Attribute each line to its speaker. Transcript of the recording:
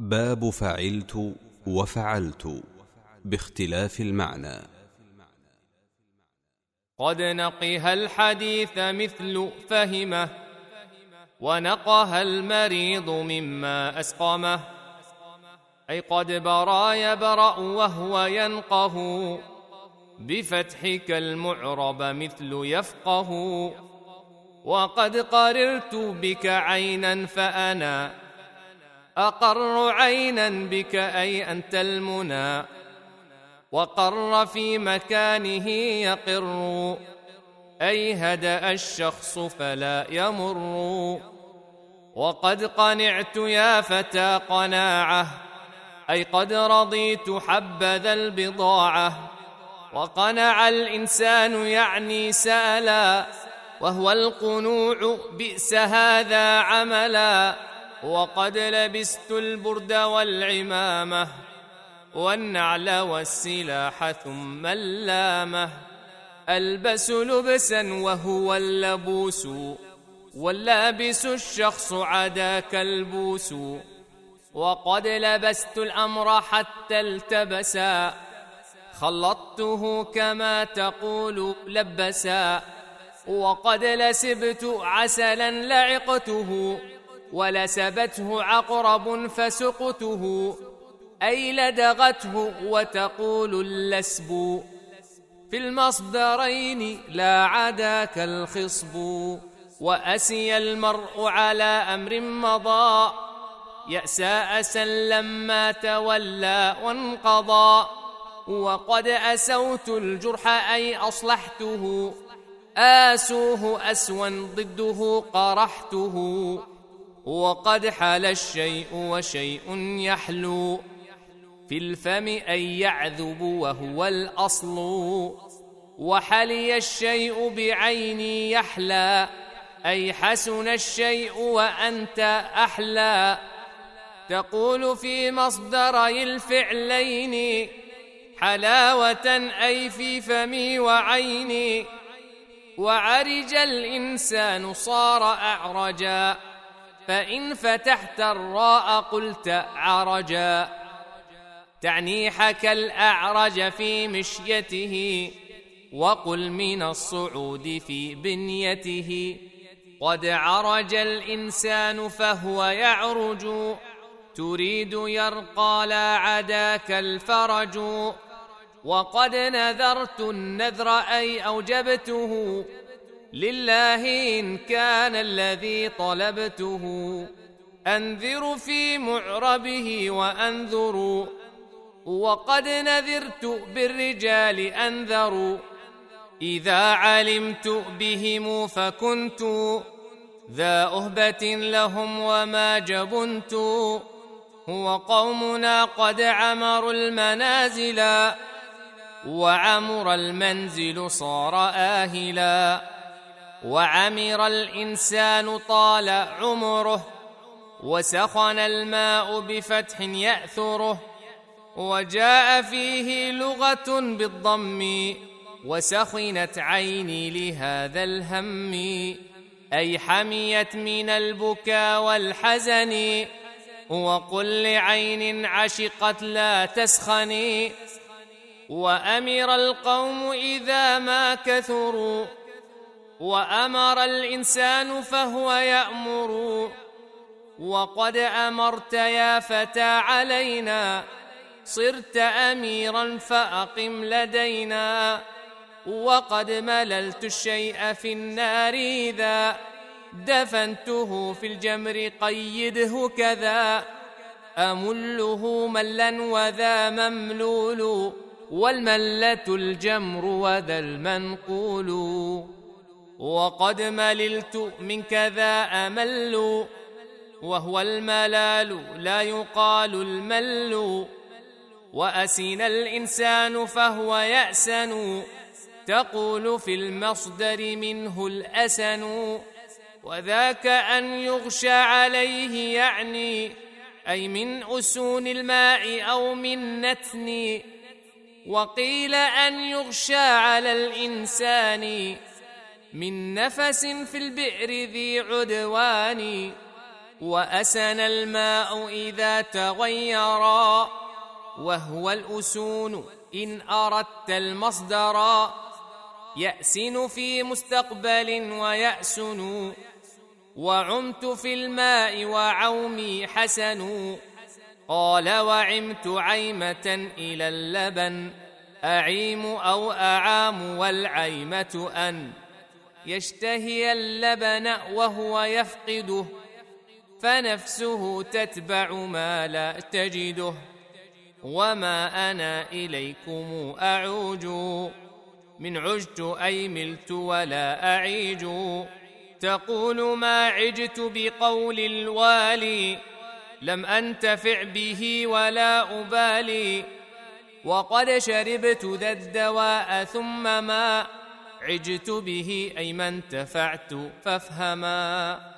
Speaker 1: باب فعلت وفعلت باختلاف المعنى.
Speaker 2: قد نقها الحديث مثل فهمه ونقها المريض مما أسقمه. أي قد برا يبرأ وهو ينقه بفتحك المعرب مثل يفقه. وقد قررت بك عينا فأنا أقر عينا بك أي أنت المنى وقر في مكانه يقر أي هدأ الشخص فلا يمر. وقد قنعت يا فتى قناعة أي قد رضيت حبذا البضاعة. وقنع الإنسان يعني سألا وهو القنوع بئس هذا عملا. وقد لبست البرد والعمامة والنعل والسلاح ثم اللامة. ألبس لبسا وهو اللبوس واللابس الشخص عداك البوس. وقد لبست الأمر حتى التبسا. خلطته كما تقول لبسا. وقد لسبت عسلا لعقته. ولسبته عقرب فسقته أي لدغته وتقول اللسب. في المصدرين لا عداك الخصب وأسي المرء على أمر مضى. يأسى أسا لما تولى وانقضى. وقد أسوت الجرح أي أصلحته. آسوه أسوا ضده قرحته. وقد حل الشيء وشيء يحلو. في الفم أي يعذب وهو الأصل. وحلي الشيء بعيني يحلى. أي حسن الشيء وأنت أحلى. تقول في مصدري الفعلين. حلاوة أي في فمي وعيني. وعرج الإنسان صار أعرجا. فإن فتحت الراء قلت عرجا. تعني حكى الأعرج في مشيته وقل من الصعود في بنيته. قد عرج الإنسان فهو يعرج تريد يرقى لا عداك الفرج. وقد نذرت النذر أي أوجبته لله إن كان الذي طلبته. أنذر في معربه وأنذر. وقد نذرت بالرجال أنذر. إذا علمت بهم فكنت ذا أهبة لهم وما جبنت. هو قومنا قد عمروا المنازل وعمر المنزل صار آهلا. وعمر الإنسان طال عمره وسخن الماء بفتح يأثره وجاء فيه لغة بالضم وسخنت عيني لهذا الهم أي حميت من البكا والحزن وقل لعين عشقت لا تسخني وأمر القوم إذا ما كثروا وأمر الإنسان فهو يأمر. وقد أمرت يا فتى علينا. صرت أميرا فأقم لدينا. وقد مللت الشيء في النار إذا. دفنته في الجمر قيده كذا. أمله ملا وذا مملول. والملة الجمر وذا المنقول. وقد مللت من كذا أمل وهو الملال لا يقال المل. وأسن الإنسان فهو يأسن تقول في المصدر منه الأسن. وذاك أن يغشى عليه يعني أي من أسون الماء أو من نتن. وقيل أن يغشى على الإنسان من نفس في البئر ذي عدوان وأسن الماء إذا تغيرا وهو الأسون إن أردت المصدرا يأسن في مستقبل ويأسن وعمت في الماء وعومي حسن قال وعمت عيمة إلى اللبن أعيم أو أعام والعيمة أن يشتهي اللبن وهو يفقده فنفسه تتبع ما لا تجده. وما أنا إليكم أعوج من عجت أي ملت ولا أعيج. تقول ما عجت بقول الوالي لم أنتفع به ولا أبالي. وقد شربت ذا الدواء ثم ما عجت به أي ما انتفعت فافهما.